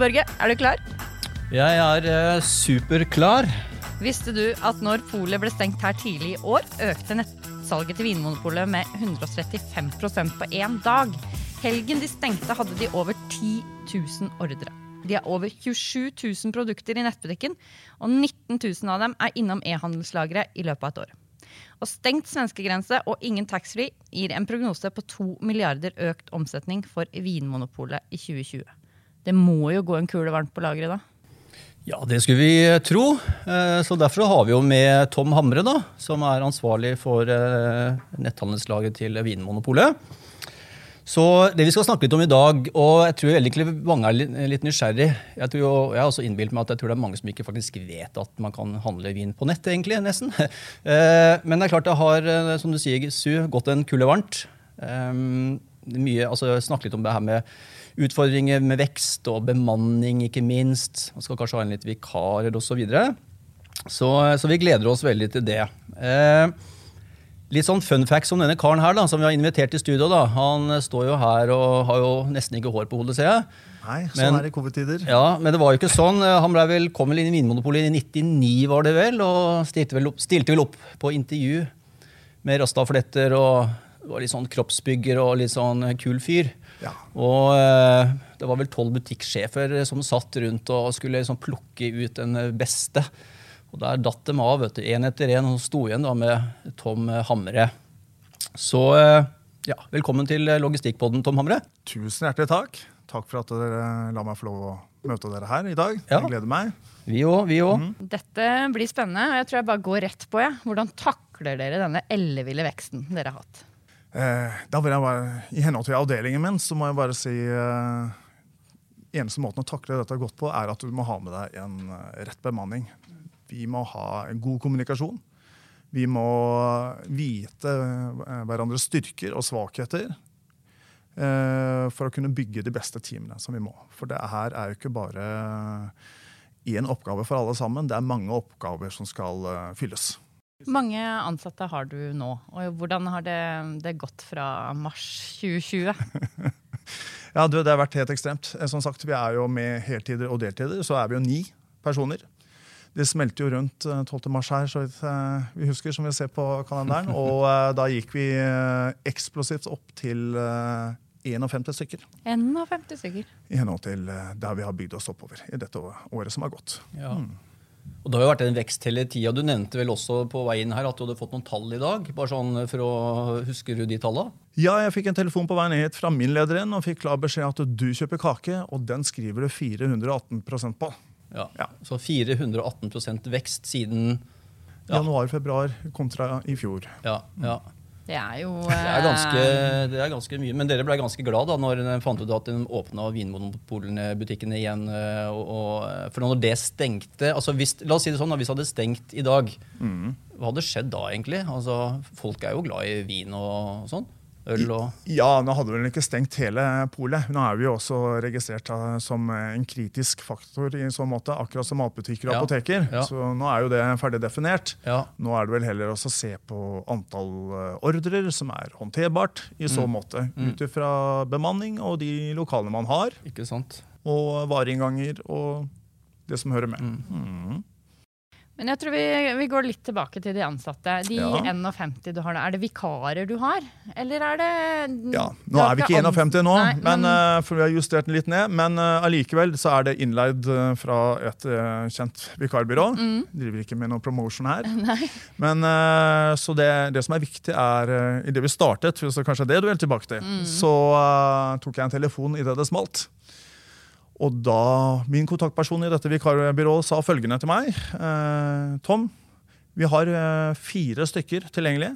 Børge, er du klar? Jeg er eh, superklar. Visste du at når polet ble stengt her tidlig i år, økte nettsalget til Vinmonopolet med 135% på én dag? Helgen de stengte, hadde de over 10 000 ordre. De har over 27 000 produkter i nettbutikken, og 19 000 av dem er innom e-handelslageret i løpet av et år. Og stengt svenskegrense og ingen taxfree gir en prognose på 2 milliarder økt omsetning for Vinmonopolet i 2020. Det må jo gå en kule varmt på lageret da? Ja, det skulle vi eh, tro. Eh, så derfor har vi jo med Tom Hamre, da, som er ansvarlig for eh, netthandelslaget til Vinmonopolet. Så det vi skal snakke litt om i dag, og jeg tror egentlig mange er litt nysgjerrig Jeg, tror jo, jeg har også innbilt meg at jeg tror det er mange som ikke faktisk vet at man kan handle vin på nett, egentlig, nesten. Men det er klart det har, som du sier, Su, gått en kule varmt. Mye, altså Snakke litt om det her med utfordringer med vekst og bemanning, ikke minst. Man skal kanskje ha inn litt vikarer osv. Så, videre. så Så vi gleder oss veldig til det. Eh, litt sånn fun facts om denne karen her, da, som vi har invitert til studio. da. Han står jo her og har jo nesten ikke hår på hodet, ser jeg. Nei, sånn men, er det i covid-tider. Ja, Men det var jo ikke sånn. Han ble vel, kom vel inn i Vinmonopolet i 99, var det vel, og stilte vel opp, stilte vel opp på intervju med rastafletter og var litt sånn kroppsbygger og litt sånn kul fyr. Ja. Og eh, det var vel tolv butikksjefer som satt rundt og skulle liksom plukke ut den beste. Og der datt de av, vet du, én etter én, og sto igjen da med Tom Hamre. Så eh, ja, velkommen til Logistikkpodden, Tom Hamre. Tusen hjertelig takk. Takk for at dere la meg få lov å møte dere her i dag. Ja. Jeg gleder meg. Vi òg. Vi òg. Mm. Dette blir spennende. og jeg tror jeg bare går rett på. Ja. Hvordan takler dere denne elleville veksten dere har hatt? Eh, da vil jeg bare, I henhold til avdelingen min så må jeg bare si eh, eneste måten å takle dette godt på, er at du må ha med deg en eh, rett bemanning. Vi må ha en god kommunikasjon. Vi må vite eh, hverandres styrker og svakheter eh, for å kunne bygge de beste teamene som vi må. For det her er jo ikke bare én oppgave for alle sammen. Det er mange oppgaver som skal fylles mange ansatte har du nå, og hvordan har det, det gått fra mars 2020? ja, du, Det har vært helt ekstremt. Eh, som sagt, Vi er jo med heltider og deltider, så er vi jo ni personer. Det smelte jo rundt 12. Eh, mars her, så eh, vi husker, som vi ser på kalenderen. Og da gikk vi eksplosivt opp til 51 stykker. 51 stykker. I henhold til der vi har bygd oss oppover i dette året som har gått. Ja. Mm. Og Det har jo vært en vekst hele tida. Du nevnte vel også på veien her at du hadde fått noen tall i dag? bare sånn for å Husker du de tallene? Ja, jeg fikk en telefon på veien hit fra min leder inn og fikk klar beskjed at du kjøper kake, og den skriver du 418% på. Ja, ja. Så 418 vekst siden ja. januar-februar kontra i fjor. Ja, ja. Det er jo det er, ganske, eh, det er ganske mye. Men dere ble ganske glad da når de fant ut at de åpna Vinmonopolene-butikkene igjen. Eh, og, og, for når det stengte altså hvis, La oss si det sånn, hvis det hadde stengt i dag, mm. hva hadde skjedd da egentlig? Altså, Folk er jo glad i vin og sånn øl og Ja, nå hadde vel ikke stengt hele polet. Nå er vi jo også registrert som en kritisk faktor i sånn måte, akkurat som matbutikker og ja, apoteker. Ja. Så nå er jo det ferdig definert. Ja. Nå er det vel heller også å se på antall eh, ordrer som er håndterbart i så mm. måte. Mm. Ut ifra bemanning og de lokalene man har. Ikke sant. Og vareinnganger og det som hører med. Mm. mm. Men jeg tror vi, vi, går litt tilbake til de ansatte. De ja. 51 du har, Er det vikarer du har? Eller er det Ja, Nå er vi ikke 51 nå, Nei, men, men, uh, for vi har justert den litt ned. Men uh, så er det innleid uh, fra et kjent vikarbyrå. Mm. Driver ikke med noe promotion her. Nei. Men Så det, det, som er viktig, er uh, Idet vi startet, så kanskje det du vil tilbake til, mm. så tok jeg en telefon idet det smalt. Og da min kontaktperson i dette vikarbyrået sa følgende til meg. Eh, Tom, vi har eh, fire stykker tilgjengelig.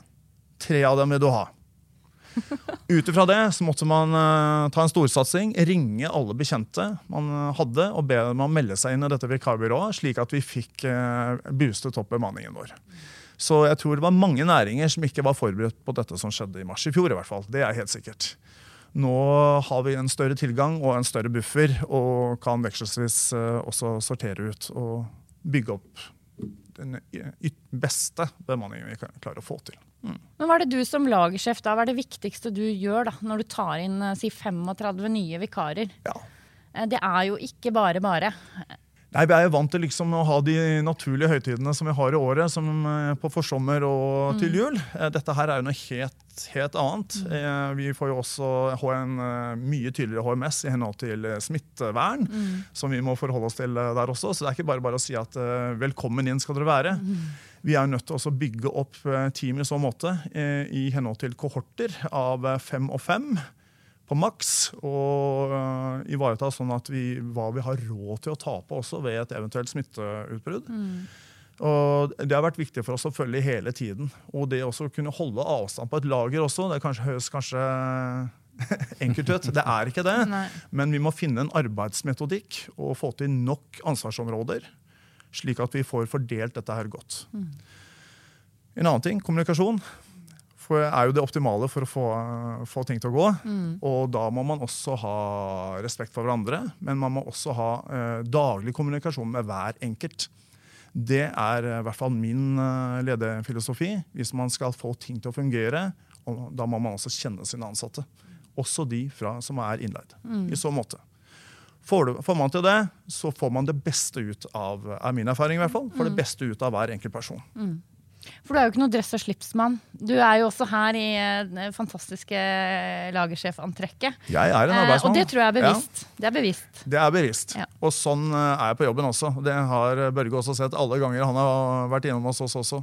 Tre av dem vil du ha. Ut ifra det så måtte man uh, ta en storsatsing, ringe alle bekjente man hadde, og be dem om å melde seg inn i dette vikarbyrået, slik at vi fikk boostet opp bemanningen vår. Så jeg tror det var mange næringer som ikke var forberedt på dette som skjedde i mars i fjor. i hvert fall. Det er helt sikkert. Nå har vi en større tilgang og en større buffer, og kan vekselsvis eh, også sortere ut og bygge opp den beste bemanningen vi klarer å få til. Mm. Men Hva er det du som lagersjef da, hva er det viktigste du gjør da, når du tar inn eh, si 35 nye vikarer? Ja. det er jo ikke bare bare. Nei, Vi er jo vant til liksom å ha de naturlige høytidene som vi har i året, som eh, på forsommer og til jul. Eh, dette her er jo noe helt, helt annet. Mm. Vi får jo også en mye tydeligere HMS i henhold til smittevern, mm. som vi må forholde oss til der også. Så det er ikke bare bare å si at velkommen inn skal dere være. Mm. Vi er nødt til å bygge opp team i så måte i henhold til kohorter av fem og fem på maks og uh, ivareta sånn at vi, hva vi har råd til å tape også ved et eventuelt smitteutbrudd. Mm. Og Det har vært viktig for oss å følge hele tiden. Og det også å kunne holde avstand på et lager også. Det kanskje, høres kanskje enkelt ut. Det er ikke det. Nei. Men vi må finne en arbeidsmetodikk og få til nok ansvarsområder, slik at vi får fordelt dette her godt. Mm. En annen ting, kommunikasjon for er jo det optimale for å få, få ting til å gå. Mm. Og da må man også ha respekt for hverandre, men man må også ha eh, daglig kommunikasjon med hver enkelt. Det er eh, i hvert fall min eh, lederfilosofi. Hvis man skal få ting til å fungere, da må man også kjenne sine ansatte. Også de fra, som er innleid. Mm. I så måte. Får, får, man til det, så får man det beste ut av er min erfaring i hvert fall, får det mm. beste ut av hver enkelt person. Mm. For du er jo ikke noe dress- og slipsmann. Du er jo også her i det fantastiske lagersjefantrekket. Jeg er en arbeidsmann. Eh, og det tror jeg er bevisst. Ja. Det er bevisst. Det er bevisst. Ja. Og sånn eh, er jeg på jobben også. Det har Børge også sett alle ganger han har vært innom hos oss også.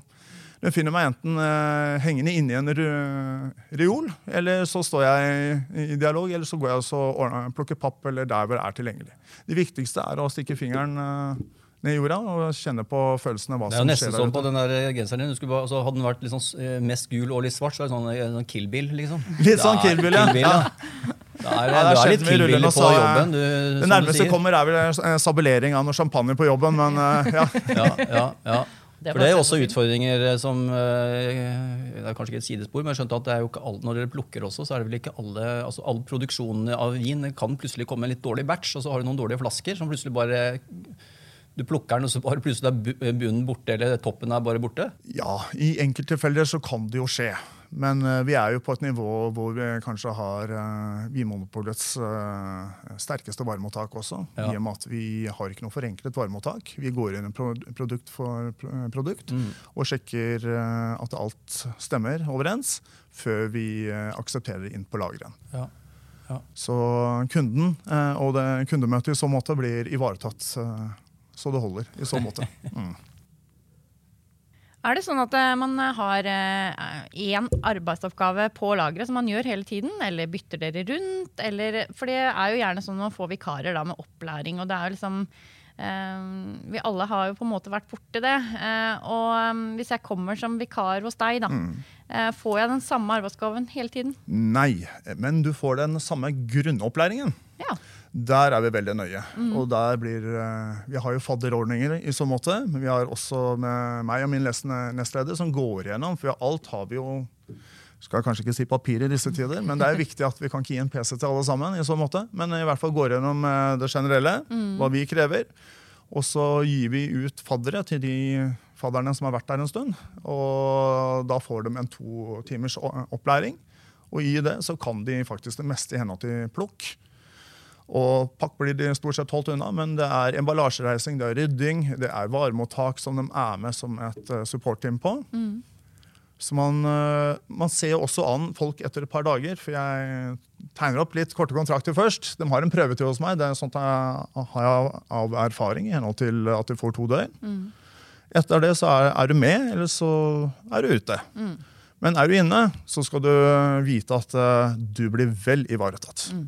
Du finner meg enten eh, hengende inni en reol, eller så står jeg i dialog, eller så går jeg og plukker papp eller der hvor det er tilgjengelig. Det viktigste er å stikke fingeren eh, ned i jorda og kjenne på følelsene. hva som skjer Det er jo nesten sånn på den der genseren din. Bare, altså, hadde den vært liksom, mest gul og litt svart, så er det sånn, eh, sånn Kill Bill. liksom. Litt sånn Kill Bill, ja. Kill Bill, ja. Det er, ja, det er litt Kill på jobben. Du, det nærmeste kommer er vel en sabelering av noe champagne på jobben, men ja. ja, ja, ja. For Det er jo også utfordringer som Det er kanskje ikke et sidespor, men jeg skjønte at det er jo ikke alle, når dere plukker også, så er det vel ikke alle altså All produksjonen av vin kan plutselig komme en litt dårlig batch, og så har du noen dårlige flasker som plutselig bare du plukker den, og så bare plutselig er bunnen borte, eller toppen er bare borte? Ja, i enkelttilfeller så kan det jo skje. Men uh, vi er jo på et nivå hvor vi kanskje har uh, Vinmonopolets uh, sterkeste varemottak også. Ja. I og med at vi har ikke noe forenklet varemottak. Vi går inn produkt for produkt mm. og sjekker at alt stemmer overens før vi aksepterer inn på lageret. Ja. Ja. Så kunden og det kundemøtet i så måte blir ivaretatt så det holder i så måte. Mm. Er det sånn at eh, man har én eh, arbeidsoppgave på lageret som man gjør hele tiden? Eller bytter dere rundt? Eller, for det er jo gjerne sånn at man får vikarer da, med opplæring. og det er jo liksom eh, Vi alle har jo på en måte vært borti det. Og hvis jeg kommer som vikar hos deg, da, mm. får jeg den samme arbeidsoppgaven hele tiden? Nei, men du får den samme grunnopplæringen. Ja. Der er vi veldig nøye. Mm. Og der blir, eh, Vi har jo fadderordninger i så måte, men vi har også med meg og min nestleder som går igjennom. For alt har vi jo skal kanskje ikke si papir i disse tider, men det er viktig at vi kan ikke gi en PC til alle sammen. i så måte, Men i hvert fall går gjennom eh, det generelle, mm. hva vi krever. Og så gir vi ut faddere til de fadderne som har vært der en stund. Og da får de en to timers opplæring. Og i det så kan de faktisk det meste i henhold til plukk. Og pakk blir de stort sett holdt unna, men det er emballasjereising, det er rydding, det er varemottak som de er med som et uh, supportteam på. Mm. Så man, uh, man, ser jo også an folk etter et par dager, for jeg tegner opp litt korte kontrakter først. De har en prøvetid hos meg, det er sånt jeg har av erfaring i henhold til at du får to døgn. Mm. Etter det så er, er, du med, eller så er du ute. Mm. Men er du inne, så skal du vite at uh, du blir vel ivaretatt. Mm.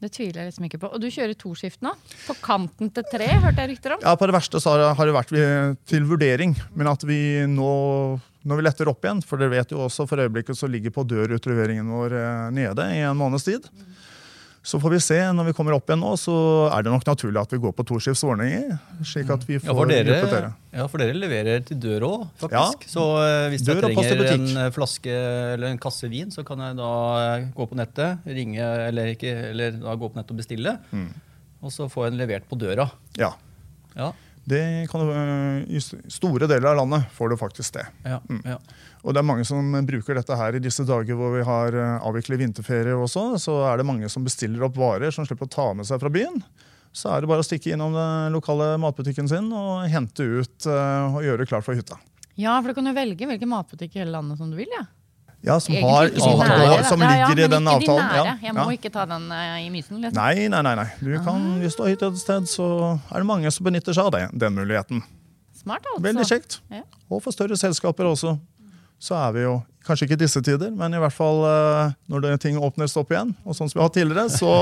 Det tviler jeg liksom ikke på. Og du kjører toskift nå? På kanten til tre, hørte jeg rykter om? Ja, på det verste så har det vært til vurdering. Men at vi nå, når vi letter opp igjen, for dere vet jo også for øyeblikket så ligger på dør-utleveringen vår eh, nede i en måneds tid. Mm. Så får vi se. Når vi kommer opp igjen nå, så er det nok naturlig at vi går på toskiftsordninger. slik at vi får ja, for dere, ja, for dere leverer til dør òg, faktisk. Ja, så uh, hvis dere trenger en eh, flaske eller en kasse vin, så kan jeg da eh, gå på nettet, ringe, eller, ikke, eller da gå på nettet og bestille. Mm. Og så får jeg den levert på døra. Ja. ja. Det kan I store deler av landet får du faktisk det. Ja, mm. ja. Og det er mange som bruker dette her i disse dager hvor vi har avviklet vinterferie også. Så er det mange som bestiller opp varer som slipper å ta med seg fra byen. Så er det bare å stikke innom den lokale matbutikken sin og hente ut og gjøre klart for hytta. Ja, for du kan jo velge hvilken matbutikk i hele landet som du vil. ja. Ja, som, har, som, nære, som ligger ja, ja, i den avtalen. Ja, jeg må ikke ta den uh, i mysen. Liksom. Nei, nei, nei. nei. Du kan, ah. Hvis du har hytte et sted, så er det mange som benytter seg av det, den muligheten. Smart, altså. Veldig kjekt. Og for større selskaper også. Så er vi jo, kanskje ikke i disse tider, men i hvert fall uh, når det, ting åpnes opp igjen, og sånn som vi har hatt tidligere, så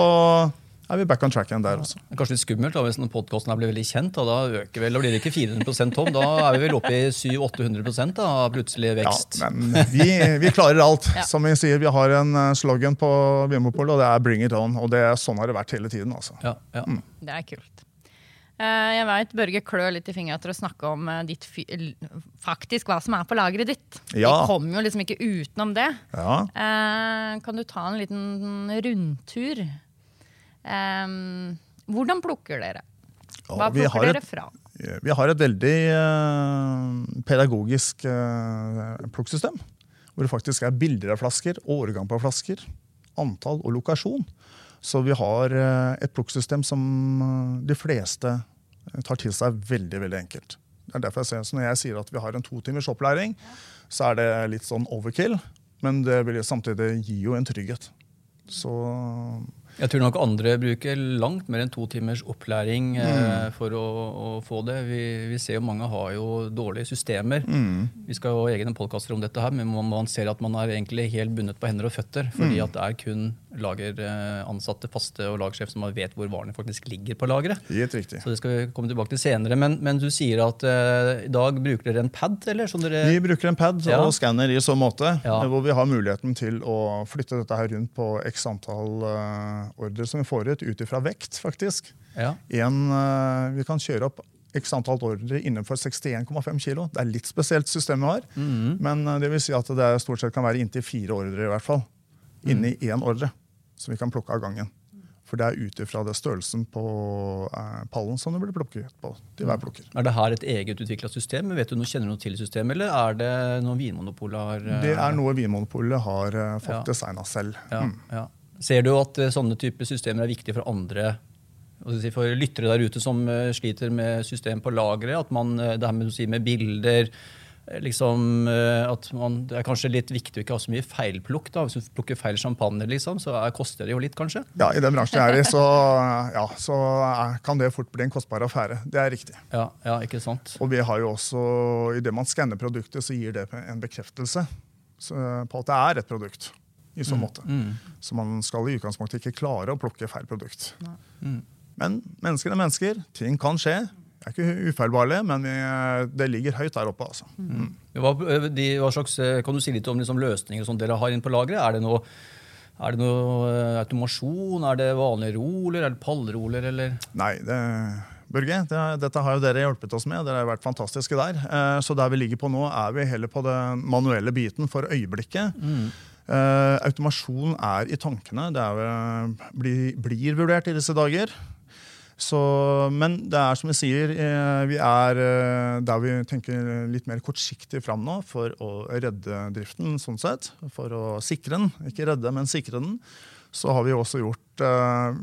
er vi back on track igjen der også. Det er kanskje litt skummelt da, hvis podkasten blir veldig kjent. Da, da øker vel, da blir det ikke 400% tom, da er vi vel oppe i 700-800% av plutselig vekst. Ja, men vi, vi klarer alt. ja. Som vi sier, vi har en eh, slogan på Vimopol, og det er 'bring it on'. Og det, sånn har det vært hele tiden. Altså. Ja, ja. Mm. Det er kult. Eh, jeg vet Børge klør litt i fingra etter å snakke om eh, ditt, faktisk hva som er på lageret ditt. Ja. Vi kommer jo liksom ikke utenom det. Ja. Kan du ta en liten rundtur? Um, hvordan plukker dere? Hva plukker dere fra? Vi har et veldig uh, pedagogisk uh, plukksystem. Hvor det faktisk er bilder av flasker, årgang på flasker, antall og lokasjon. Så vi har uh, et plukksystem som de fleste tar til seg veldig veldig enkelt. Det er derfor jeg ser, så Når jeg sier at vi har en to timers opplæring, så er det litt sånn overkill. Men det vil samtidig gi jo en trygghet. Så jeg tror nok andre bruker langt mer enn to timers opplæring eh, mm. for å, å, få det. Vi, vi, ser jo mange har jo dårlige systemer. Mm. Vi skal jo ha egne podkaster om dette, her, men man, man, ser at man er egentlig helt bundet på hender og føtter. Fordi mm. at det er kun lageransatte, faste og lagersjef som vet hvor varene faktisk ligger på lageret. Så det skal vi komme tilbake til senere. Men, men du sier at eh, i dag bruker dere en pad? eller? Dere... Vi bruker en pad ja. og skanner i så måte, ja. hvor vi har muligheten til å flytte dette her rundt på x antall uh, ordre som vi får ut, ut ifra vekt, faktisk. Ja. En, uh, vi kan kjøre opp x antall ordre innenfor 61,5 kg. Det er litt spesielt system vi har, mm. men uh, det vil si at det stort sett kan være inntil fire ordre i hvert fall. Inni mm. én ordre som vi kan plukke av gangen. For det er ut ifra størrelsen på eh, pallen som det blir plukket på til hver plukker. Er det her et eget utvikla system? Vet du noe, Kjenner du noe til systemet, eller er det noe Vinmonopolet har eh... Det er noe Vinmonopolet har eh, fått ja. designa selv. Ja, mm. ja. Ser du at eh, sånne typer systemer er viktige for andre for lyttere der ute som uh, sliter med system på lageret? At man, uh, det her med, med bilder liksom, at man, Det er kanskje litt viktig å ikke ha så mye feilplukk. da, Hvis du plukker feil champagne, liksom, så er, koster det jo litt, kanskje? Ja, i den bransjen jeg er i, så, ja, så kan det fort bli en kostbar affære. Det er riktig. Ja, ja, ikke sant? Og vi har jo også, i det man skanner produktet, så gir det en bekreftelse på at det er et produkt i så mm. måte. Mm. Så man skal i utgangspunktet ikke klare å plukke feil produkt. Mm. Men mennesker er mennesker. Ting kan skje. Vi er ikke ufeilbarlige, men vi, det ligger høyt der oppe. Altså. Mm. Hva, de, hva, slags, eh, kan du si litt om liksom, løsninger som dere har inne på lageret? Er det noe er det noe eh, automasjon? Er det vanlige roller? Er det pallroller? Eller? Nei, det, Børge, det, dette har jo dere hjulpet oss med. Dere har vært fantastiske der. Eh, så der vi ligger på nå, er vi heller på den manuelle biten for øyeblikket. Mm. Uh, automasjon er i tankene. Det er, blir, blir, vurdert i disse dager. Så, men det er som jeg sier, uh, vi er der vi tenker litt mer kortsiktig fram nå for å redde driften, sånn sett. For å sikre den. Ikke redde, men sikre den. Så har vi også gjort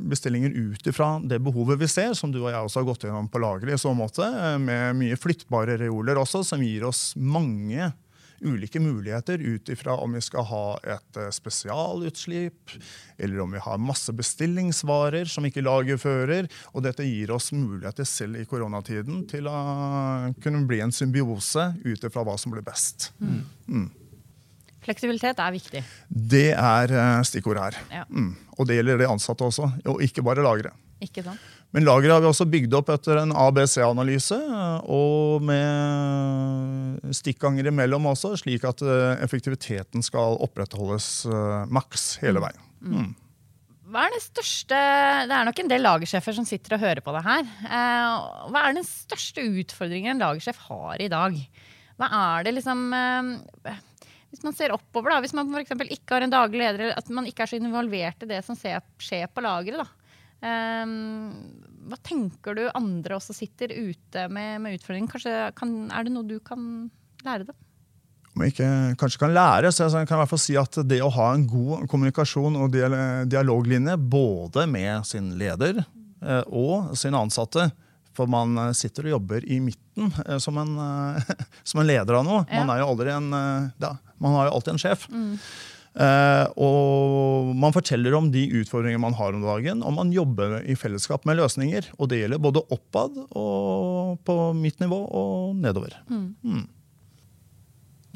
bestillinger ut ifra det behovet vi ser, som du og jeg også har gått gjennom på lageret i så måte, med mye flyttbare reoler også, som gir oss mange ulike muligheter ut ifra om vi skal ha et eh, spesialutslipp, eller om vi har masse bestillingsvarer som ikke laget fører. Og dette gir oss muligheter selv i koronatiden til å kunne bli en symbiose ut ifra hva som blir best. Mm. Mm. Fleksibilitet er viktig. Det er eh, stikkordet her. Ja. Mm. Og det gjelder de ansatte også, og ikke bare lagre. Ikke sant? Men lageret har vi også bygd opp etter en ABC-analyse, og med stikkganger imellom også, slik at eh, effektiviteten skal opprettholdes uh, maks hele veien. Mm. mm. Hva er det største Det er nok en del lagersjefer som sitter og hører på det her. Uh, hva er den største utfordringen en lagersjef har i dag? Hva er det liksom Hvis man ser oppover, da, hvis man for ikke har en daglig leder, at man ikke er så involvert i det som skjer på lageret, hva tenker du andre også sitter ute med, med utfordringer? Kanskje kan, Er det noe du kan lære dem? Om jeg ikke kanskje kan lære, så jeg kan i hvert fall si at det å ha en god kommunikasjon og dialoglinje både med sin leder eh, og sine ansatte For man eh, sitter og jobber i midten eh, som en, som en leder av noe. Man, en, ja, man, har jo alltid en sjef. Mm. Uh, og man forteller om de utfordringer man har om dagen, og man jobber i fellesskap med løsninger. Og det gjelder både oppad og på mitt nivå og nedover. Mm. Mm.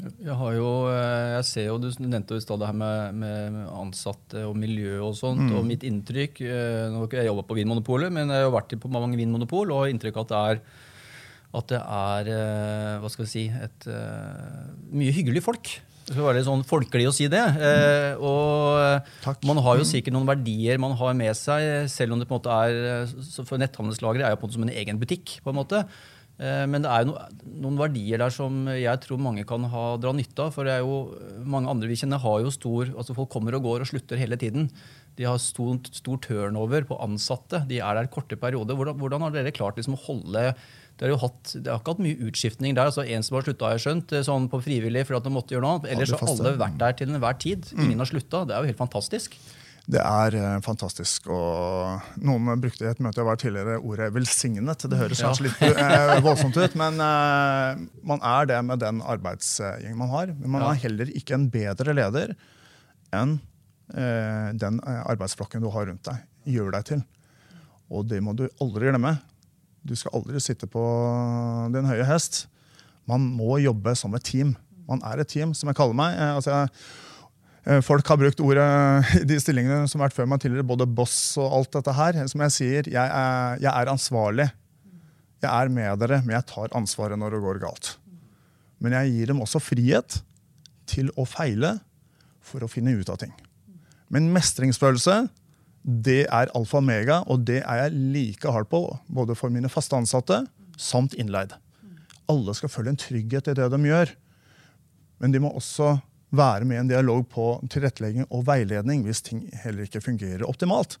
Jeg, har jo, eh, jeg ser jo, Du nevnte jo i stad det her med, med, ansatte og miljø og sånt. Mm. og Mitt inntrykk eh, nå har ikke Jeg jobba på Vinmonopolet, men jeg har vært på mange vinmonopol og inntrykk at det er, at det er hva skal vi si, et, mye hyggelige folk. Det skal være litt sånn folkelig å si det. Eh, og Takk. man har jo sikkert noen verdier man har med seg, selv om det på en måte er For netthandelslageret er jo på en måte som en egen butikk. på en måte. Eh, men det er jo noen verdier der som jeg tror mange kan ha, dra nytte av. For det er jo, mange andre vi kjenner har jo stor altså Folk kommer og går og slutter hele tiden. De har stor, stor turnover på ansatte. De er der korte perioder. Hvordan, hvordan har dere klart liksom å holde det har jo hatt, det har ikke hatt mye utskiftning der. altså En som har slutta, har jeg skjønt, eh, sånn på frivillig for at de måtte gjøre noe annet. Ellers har alle vært der til enhver tid. Mm. Ingen har slutta. Det er jo helt fantastisk. Det er uh, fantastisk. og Noen brukte i et møte jeg var tidligere ordet 'velsignet'. Det høres kanskje litt eh, voldsomt ut, men eh, man er det med den arbeidsgjengen man har. Men man ja. er heller ikke en bedre leder enn den arbeidsflokken du har rundt deg, gjør deg til. Og det må du aldri glemme. Du skal aldri sitte på din høye hest. Man må jobbe som et team. Man er et team, som jeg kaller meg. Eh, altså, jeg, folk har brukt ordet i de stillingene som har vært før meg tidligere, både boss og alt dette her. Som jeg sier, jeg er, jeg er ansvarlig. Jeg er med dere, men jeg tar ansvaret når det går galt. Men jeg gir dem også frihet til å feile for å finne ut av ting. Men mestringsfølelse det er alfa og mega, og det er jeg like hardt på, både for mine faste ansatte samt innleid. Alle skal føle en trygghet i det de gjør. Men de må også være med i en dialog på tilrettelegging og veiledning hvis ting heller ikke fungerer optimalt.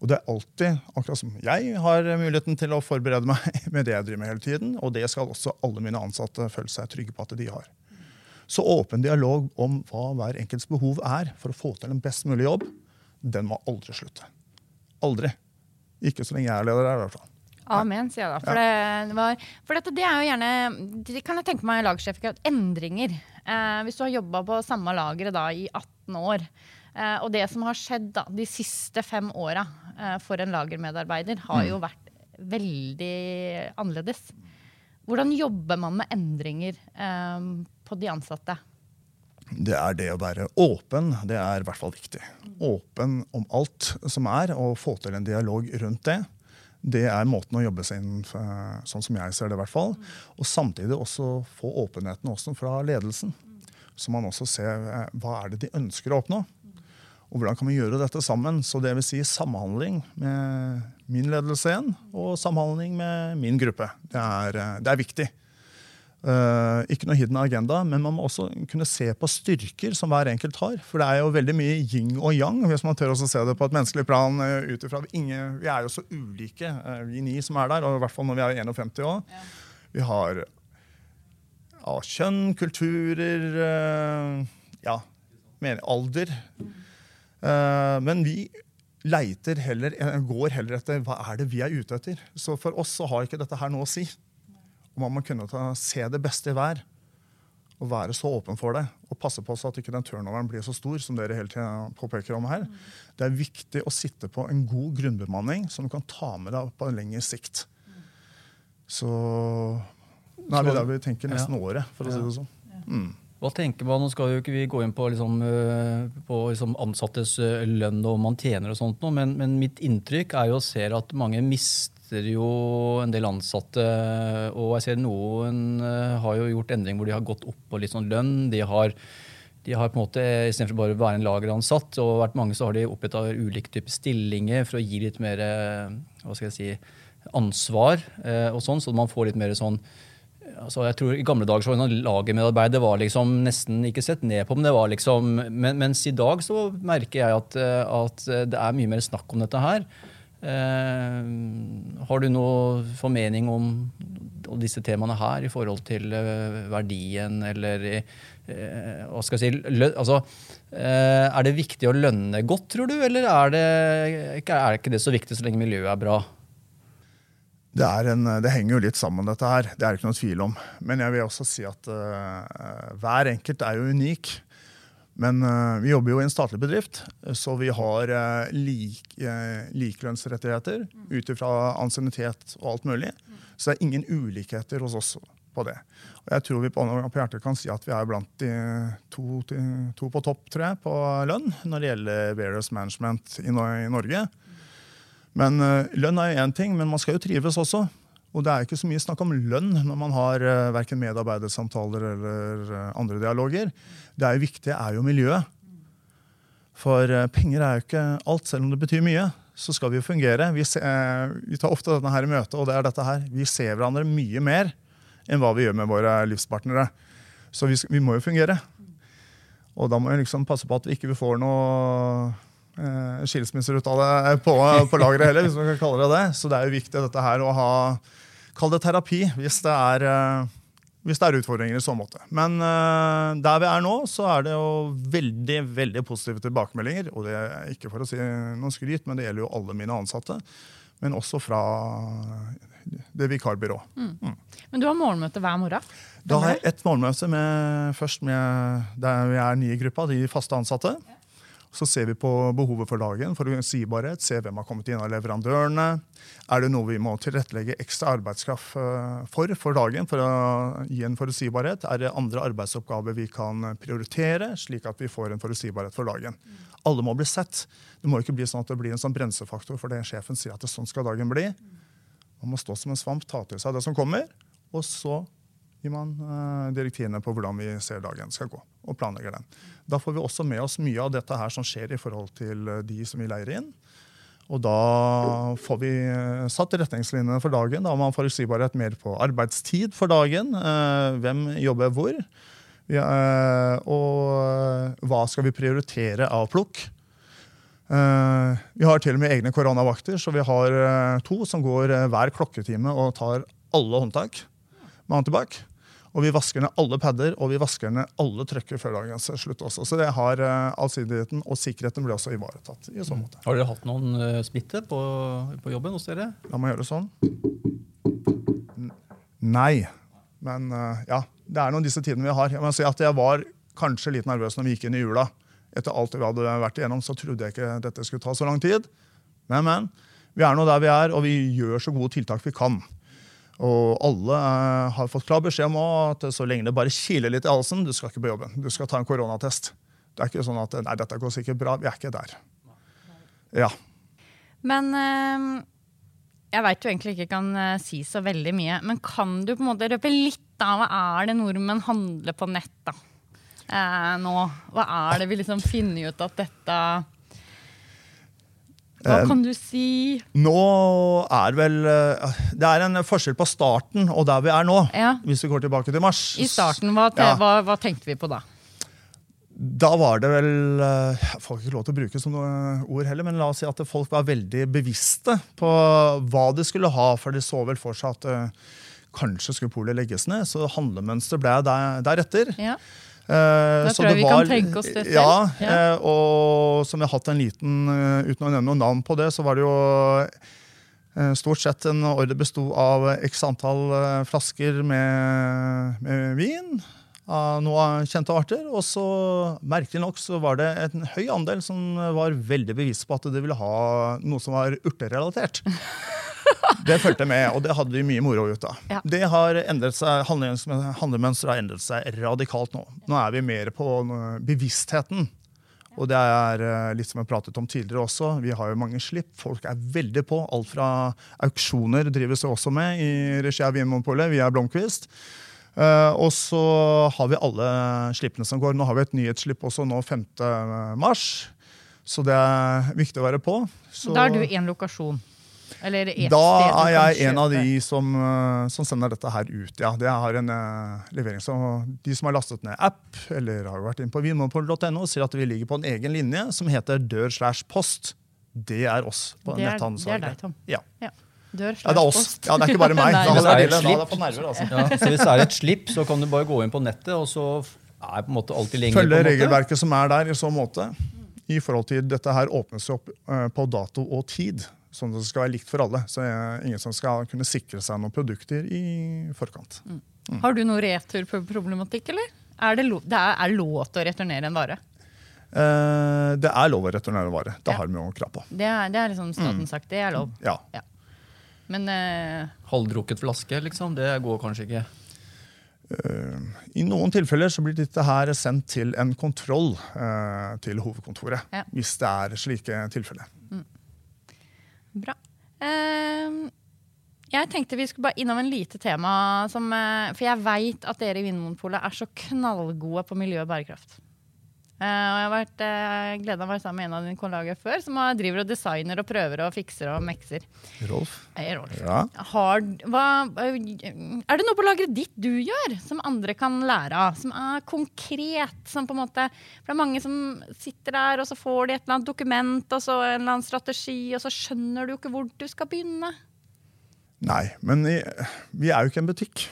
Og det er alltid, akkurat som Jeg har muligheten til å forberede meg med det jeg driver med hele tiden, og det skal også alle mine ansatte føle seg trygge på at de har. Så åpen dialog om hva hver enkelts behov er for å få til en best mulig jobb, den må aldri slutte. Aldri. Ikke så lenge jeg er leder her, i hvert fall. Amen, sier jeg da. For, ja. det, var, for dette, det er jo gjerne Det kan jeg tenke meg, lagsjef, endringer. Eh, hvis du har jobba på samme lageret da i 18 år, eh, og det som har skjedd da, de siste fem åra eh, for en lagermedarbeider, har jo mm. vært veldig annerledes. Hvordan jobber man med endringer eh, på de ansatte? Det er det å være åpen. Det er i hvert fall viktig. Åpen om alt som er, og få til en dialog rundt det. Det er måten å jobbe seg inn sånn som jeg ser det. i hvert fall. Og samtidig også få åpenheten også fra ledelsen. Så man også ser eh, hva er det de ønsker å oppnå. Og hvordan kan vi gjøre dette sammen? Så det vil si samhandling med min ledelse igjen, og samhandling med min gruppe. Det er, eh, det er viktig. Uh, ikke noe hidden agenda, men man må også kunne se på styrker som hver enkelt har. For det er jo veldig mye yin og yang, hvis man tør å se det på et menneskelig plan. Uh. Vi er jo så ulike, uh, vi ni som er der, og i hvert fall når vi er 51 òg. Ja. Vi har ja, kjønn, kulturer, ja, mener, alder. men vi leiter heller, går heller etter hva er det vi er ute etter. Så for oss så har ikke dette her noe å si. Og man må kunne ta, se det beste i hver og være så åpen for det. Og passe på så at ikke den turnoveren blir så stor som dere hele tiden påpeker om her. Mm. Det er viktig å sitte på en god grunnbemanning som du kan ta med deg på en lengre sikt. Så nå er vi der vi tenker nesten ja. året, for å si det sånn. Mm. Hva tenker man, Nå skal jo ikke vi gå inn på, liksom, eh, på liksom ansattes eh, lønn og om man tjener, og sånt, men, men, mitt inntrykk er jo å se at mange mister mister jo en del ansatte. Og jeg ser noen eh, har jo gjort endring hvor de har gått opp på litt sånn lønn. De har, de har på en måte, Istedenfor bare å være en lageransatt, og vært mange så har de oppretta ulike typer stillinger for å gi litt mer eh, hva skal jeg si, ansvar. Eh, og sånn, Så man får litt mer sånn altså jeg tror I gamle dager så var lagermedarbeider var liksom nesten ikke sett ned på, men det var liksom, men, mens i dag så merker jeg at, at det er mye mer snakk om dette her. Eh, har du noe formening om, disse temaene her i forhold til eh, verdien eller eh, hva skal jeg si, altså, Er det viktig å lønne godt, tror du, eller er det, er ikke det så viktig så lenge miljøet er bra? Det, en, det, henger jo litt sammen, dette her. Det er det ikke noe tvil om. Men jeg vil også si at uh, hver enkelt er jo unik. Men uh, vi jobber jo i en statlig bedrift, så vi har uh, lik, uh, likelønnsrettigheter ut ifra ansiennitet og alt mulig. Så det er ingen ulikheter hos oss på det. Og jeg tror vi på, på hjertet kan si at vi er blant de to, to på topp tre på lønn når det gjelder various management i, i Norge. Men lønn er jo én ting, men man skal jo trives også. Og det er ikke så mye snakk om lønn når man har uh, verken medarbeidersamtaler eller uh, andre dialoger. Det er jo viktige er jo miljøet. For uh, penger er jo ikke alt, selv om det betyr mye. Så skal vi jo fungere. Vi, se, vi tar ofte denne her i møte, og det er dette her. Vi ser hverandre mye mer enn hva vi gjør med våre livspartnere. Så vi, vi må jo fungere. Og da må vi liksom passe på at vi ikke får noe skilsmisser ut av det på, på lageret heller, hvis man kan kalle det det. Så det er jo viktig dette her å ha Kall det terapi hvis det er, uh, hvis det er utfordringer i så måte. Men uh, der vi er nå, så er det jo veldig veldig positive tilbakemeldinger. Og det er ikke for å si noe skryt, men det gjelder jo alle mine ansatte. Men også fra det vikarbyrået. Mm. Mm. Men du har morgenmøte hver morgen? Da har jeg ett morgenmøte med, først med der vi er nye i gruppa, de faste ansatte. Så ser vi på behovet for dagen, forutsigbarhet, se hvem har kommet inn av leverandørene. Er det noe vi må tilrettelegge ekstra arbeidskraft eh, for for dagen for å gi en forutsigbarhet? Er det andre arbeidsoppgaver vi kan prioritere, slik at vi får en forutsigbarhet for dagen? Alle må bli sett. Det må ikke bli sånn at det blir en sånn bremsefaktor for det sjefen sier at det sånn skal dagen bli. Man må stå som en svamp, ta til seg det som kommer, og så gir man uh, direktivene på hvordan vi ser dagen skal gå, og planlegger den. Da får vi også med oss mye av dette her som skjer i forhold til eh, de som vi leier inn. Og da får vi eh, satt retningslinjene for dagen. Da har man forutsigbarhet mer på arbeidstid for dagen. Hvem jobber hvor? Og hva skal vi prioritere av plukk? Vi har til og med egne koronavakter, så vi har to som går hver klokketime og tar alle håndtak med antibac. Og vi vasker ned alle padder og vi vasker ned alle trøkker før dagens slutt også. Så det har uh, allsidigheten og sikkerheten blir også ivaretatt. i sånn måte. Har dere hatt noen uh, smitte på, på, jobben hos dere? La meg gjøre det sånn. Nei. Men uh, ja, det er noen disse tidene vi har. Jeg må si at jeg var kanskje litt nervøs når vi gikk inn i jula. Etter alt vi hadde vært igjennom, så trodde jeg ikke dette skulle ta så lang tid. Men, men. Vi er nå der vi er, og vi gjør så gode tiltak vi kan. Og alle eh, har fått klar beskjed om at så lenge det bare kiler litt i halsen, du skal ikke på jobben. Du skal ta en koronatest. Det er ikke sånn at nei, dette går sikkert bra. Vi er ikke der. Ja. Men øh, jeg veit du egentlig ikke kan uh, si så veldig mye. Men kan du på en måte røpe litt av hva er det nordmenn handler på nett da? Eh, nå? Hva er det vi liksom finner ut at dette hva eh, kan du si? Nå er vel eh, Det er en forskjell på starten og der vi er nå. Ja. Hvis vi går tilbake til mars. I starten, hva, ja. hva, hva tenkte vi på da? Da var det vel eh, Jeg får ikke lov til å bruke sånne ord heller, men la oss si at folk var veldig bevisste på hva de skulle ha, for de så vel for seg at kanskje skulle polet legges ned. Så handlemønsteret ble der, deretter. Ja. Uh, da tror jeg vi var, kan tenke oss det selv. Ja, ja. Uh, og som jeg har hatt en liten uh, Uten å nevne noe navn på det, så var det jo stort sett en ordre besto av x antall flasker med, med vin av noen kjente arter. Og så, merkelig nok, så var det en høy andel som var veldig bevisst på at de ville ha noe som var urterelatert. Det fulgte med, og det hadde vi mye moro ut av. Ja. Det har endret seg, Handlemønsteret har endret seg radikalt nå. Nå er vi mer på bevisstheten. Og det er eh, litt som jeg pratet om tidligere også. Vi har jo mange slipp. Folk er veldig på. Alt fra auksjoner drives det også med i regi av Vinmonopolet via Blomkvist. Uh, og så har vi alle slippene som går. Nå har vi et nyhetsslipp også nå 5. mars. Så det er viktig å være på. Så da er du én lokasjon? Eller er da er jeg en av de som, eh, som, sender dette her ut. Ja, det har en uh, levering så De som har lastet ned app eller har vært inn på vinmonopol.no, sier at vi ligger på en egen linje som heter dør slash post. det er oss på Det er, det er netthandelssalget. deg, Tom. Ja. Ja. Dør Ja, det er oss. Ja, det er ikke bare meg. Nei. Da hadde er det jeg, fått nerver, altså. Ja, så hvis det er et slipp, så kan du bare gå inn på nettet, og så er på en måte alltid lenger. Følge regelverket som er der i så måte. I forhold til Dette her åpnes opp eh, på dato og tid, sånn at det skal være likt for alle. Så ingen som skal kunne sikre seg noen produkter i forkant. Har du noe returproblematikk, eller? Er det, lov, det er, er lov til å returnere en vare? Eh, det er lov å returnere en vare. Det Ja. har vi jo krav på. Det er, det er liksom staten sagt. Det er lov. Ja. Men eh, Halvdrukket flaske, liksom. Det går kanskje ikke. Uh, I noen tilfeller så blir dette her sendt til en kontroll uh, til hovedkontoret. Ja. Hvis det er slike tilfeller. bra. Uh, jeg tenkte vi skulle bare innom en lite tema, som, for jeg veit at dere i Vinmonopolet er så knallgode på miljø og bærekraft. Eh, og jeg har vært, av gleda meg sammen med en av dine kollegaer før, som driver og designer og prøver og fikser og mekser. Rolf? Hey, Rolf. Ja. Har, hva, er det noe på lageret ditt du gjør, som andre kan lære av? Som er konkret? Som på en måte, for det er mange som sitter der, og så får de et eller annet dokument og så en eller annen strategi, og så skjønner du ikke hvor du skal begynne. Nei, men vi er jo ikke en butikk.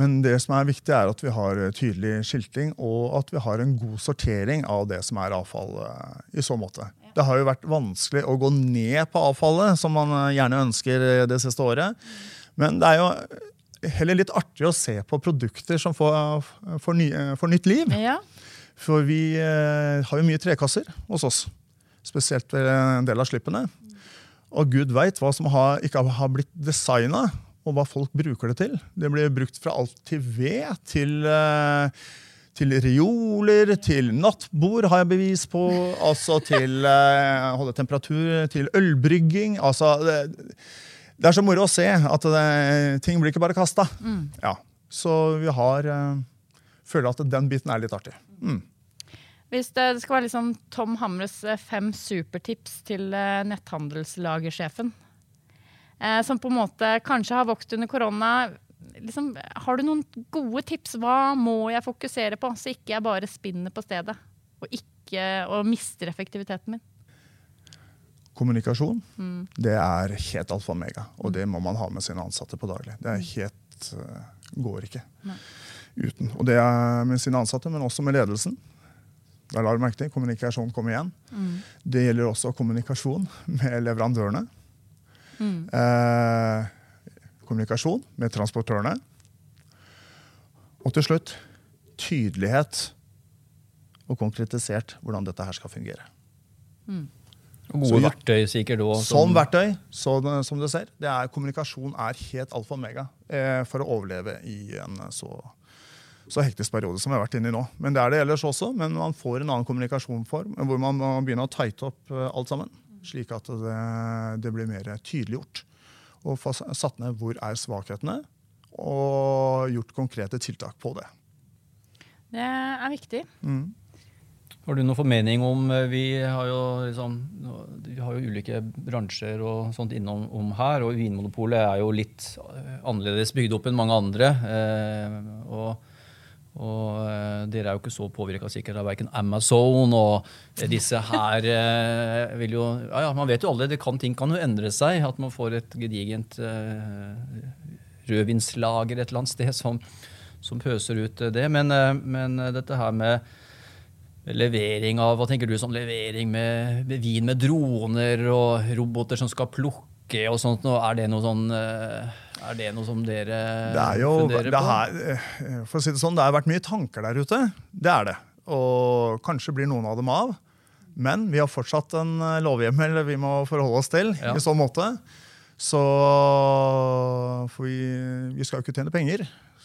Men det som er viktig er at vi har eh, tydelig skilting, og at vi har en god sortering av det som er avfall. eh, i så måte. Det har jo vært vanskelig å gå ned på avfallet, som man eh, gjerne ønsker det siste året. Men det er jo heller litt artig å se på produkter som får, får, ny, får nytt liv. Ja. For vi har jo mye trekasser hos oss. Spesielt ved en del av slippene. Og gud veit hva som har, ikke har blitt designa, og hva folk bruker det til. Det blir brukt fra alt til ved til eh, til reoler, til nattbord har jeg bevis på. Altså til eh, holde temperatur, til ølbrygging. Altså, det, det er så moro å se at det, ting blir ikke bare kasta. Ja. Så vi har eh, føler at den biten er litt artig. Mm. Hvis det, det skal være liksom Tom Hamres fem supertips til netthandelslagersjefen, som på en måte kanskje har vokst under korona. Liksom, har du noen gode tips? Hva må jeg fokusere på, så ikke jeg bare spinner på stedet? Og ikke og mister effektiviteten min? Kommunikasjon det er helt alfa og mega, og det må man ha med sine ansatte på daglig. Det er helt, eh, går ikke Nei. uten. Og det er med sine ansatte, men også med ledelsen. Der lar du merke til, Kommunikasjon kommer igjen. Det gjelder også kommunikasjon med leverandørene. Eh, kommunikasjon med transportørene. Og til slutt tydelighet og konkretisert hvordan dette her skal fungere. Og gode Så verktøy sikkert òg. Som verktøy, så, som du ser, det er kommunikasjon er helt alfa og omega eh, for å overleve i en så, så hektisk periode som vi har vært inne i nå. Men det er det ellers også, men man får en annen kommunikasjonsform hvor man må begynne å tighte opp eh, alt sammen. Slik at det, det blir mer tydeliggjort. Og få satt ned hvor er svakhetene, og gjort konkrete tiltak på det. Det er viktig. Har du noen formening om eh, Vi har jo, liksom, vi har jo ulike bransjer og sånt innom om her, og Vinmonopolet er jo litt eh, annerledes bygd opp enn mange andre. eh, og og eh, dere er jo ikke så påvirka sikkert av verken Amazon og disse her eh, vil jo ja, ja, Man vet jo aldri, kan, ting kan jo endre seg. At man får et gedigent eh, rødvinslager et eller annet sted som, som pøser ut eh, det. Men, eh, men eh, dette her med levering av Hva tenker du sånn levering med, med vin med droner og roboter som skal plukke og sånt? Er det noe sånn eh, Er det noe som dere Det er jo, funderer det på? har, eh, for å si det sånn, det har vært mye tanker der ute. Det er det. Og kanskje blir noen av dem av. Men vi har fortsatt en eh, lovhjemmel vi må forholde oss til. Ja. i så måte. Så For vi, vi skal jo ikke tjene penger,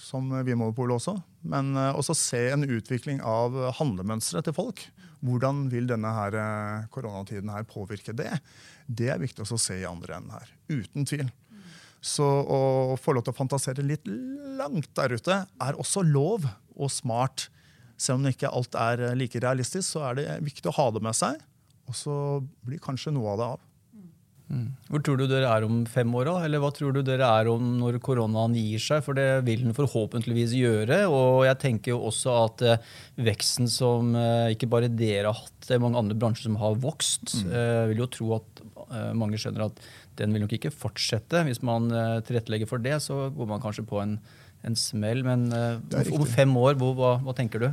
som Vinmonopolet også. Men eh, også se en utvikling av handlemønsteret til folk. Hvordan vil denne her, eh, koronatiden her påvirke det? Det er viktig også å se i andre enden her. Uten tvil. Så å få lov til å fantasere litt langt der ute er også lov og smart. Selv om ikke alt er like realistisk, så er det viktig å ha det med seg. Og så blir kanskje noe av det av. Mm. Hvor tror du dere er om fem år, da? Eller hva tror du dere er om når koronaen gir seg? For det vil den forhåpentligvis gjøre. Og jeg tenker jo også at eh, veksten som eh, ikke bare dere har hatt, det er mange andre bransjer som har vokst. Mm. Eh, vil jo tro at mange skjønner at den vil nok ikke fortsette. Hvis man tilrettelegger for det, så går man kanskje på en, en smell. Men om fem år, hva, hva tenker du?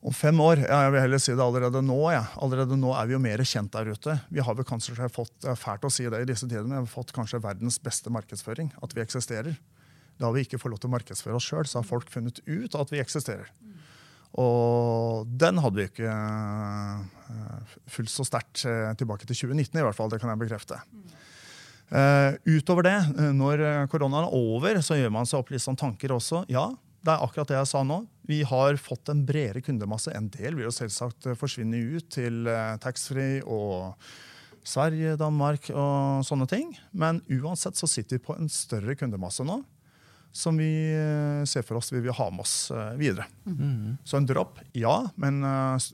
Om fem år? Ja, jeg vil heller si det allerede nå. Ja. Allerede nå er vi jo mer kjent der ute. Vi har vel kanskje fått, det er fælt å si det i disse tider, men vi har fått kanskje verdens beste markedsføring. At vi eksisterer. Da har vi ikke fått lov til å markedsføre oss sjøl, så har folk funnet ut at vi eksisterer. Og den hadde vi ikke uh, fullt så sterkt uh, tilbake til 2019, i hvert fall. Det kan jeg bekrefte. Uh, utover det, når koronaen er over, så gjør man seg opp litt sånn tanker også. Ja, det er akkurat det jeg sa nå. Vi har fått en bredere kundemasse. En del vil jo selvsagt forsvinne ut til eh, taxfree og Sverige, Danmark og sånne ting. Men uansett så sitter vi på en større kundemasse nå som vi eh, ser for oss vi vil ha med oss eh, videre. Mm. Så en dropp, ja, men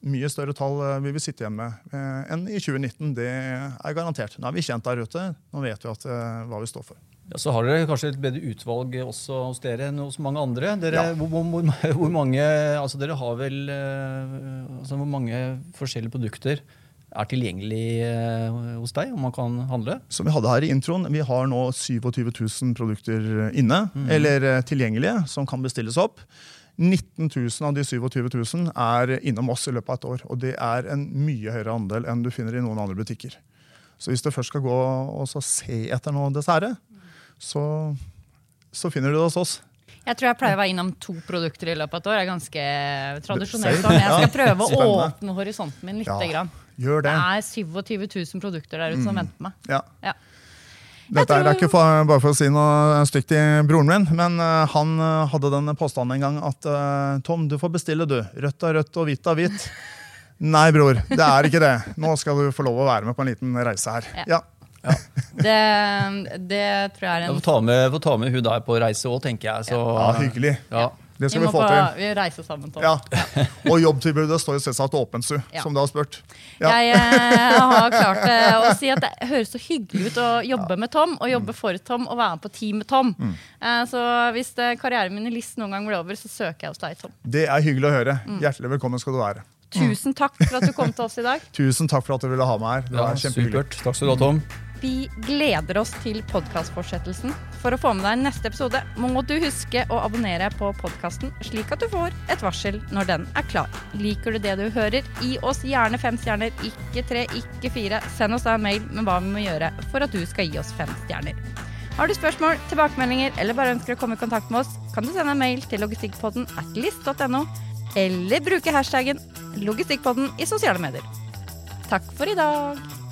mye større tall vil vi sitte igjen med enn i 2019. Det er garantert. Nå er vi kjent der ute. Nå vet vi at, hva vi står for. Ja, så har dere kanskje et bedre utvalg også hos dere enn hos mange andre. Dere, ja. hvor, hvor, hvor, mange, altså dere har vel eh, altså hvor mange forskjellige produkter er tilgjengelig eh, hos deg, om man kan handle? Som vi hadde her i introen, vi har nå 27 000 produkter inne, mm. eller eh, tilgjengelige, som kan bestilles opp. 19 000 av de 27 000 er innom oss i løpet av et år. Og det er en mye høyere andel enn du finner i noen andre butikker. Så hvis du først skal gå og se etter noe dessert, så, så finner du det hos oss. Jeg tror jeg pleier å være innom to produkter i løpet av et år. Det er ganske tradisjonelt. Men Jeg skal prøve å åpne horisonten min litt. Ja, gjør det. det er 27 000 produkter der ute som mm. venter på meg. Ja. ja. Dette tror... er ikke for, bare for å si noe stygt til broren min, men uh, han uh, hadde den påstanden en gang at uh, Tom, du får bestille, du. Rødt er rødt og hvitt er hvitt. Nei, bror. Det er ikke det. Nå skal du få lov å være med på en liten reise her. Ja. Ja. Det, det, tror jeg er en Få ta, med, ta med hun der på reise òg, tenker jeg. Så, ja, hyggelig. Ja. Det skal vi, vi få til. Vi reiser sammen, Tom. Ja. Og jobbtilbudet står jo selvsagt åpent, Su, ja. som du har spurt. Ja. Jeg eh, har klart eh, å si at det høres så hyggelig ut å jobbe med Tom og jobbe for Tom og være med på team med Tom. Mm. Eh, så hvis karrieren min i LIS noen gang blir over, så søker jeg hos deg, Tom. Det er hyggelig å høre. Mm. Hjertelig velkommen skal du være. Tusen takk for at du kom til oss i dag. Tusen takk for at du ville ha meg her. Det var kjempehyggelig. Supert. Takk skal du ha, Tom. Vi gleder oss til podkastfortsettelsen. For å få med deg neste episode må du huske å abonnere på podkasten, slik at du får et varsel når den er klar. Liker du det du hører, gi oss gjerne fem stjerner, ikke tre, ikke fire. Send oss da en mail med hva vi må gjøre for at du skal gi oss fem stjerner. Har du spørsmål, tilbakemeldinger eller bare ønsker å komme i kontakt med oss, kan du sende en mail til logistikkpodden at list.no, eller bruke hashtaggen logistikkpodden i sosiale medier. Takk for i dag.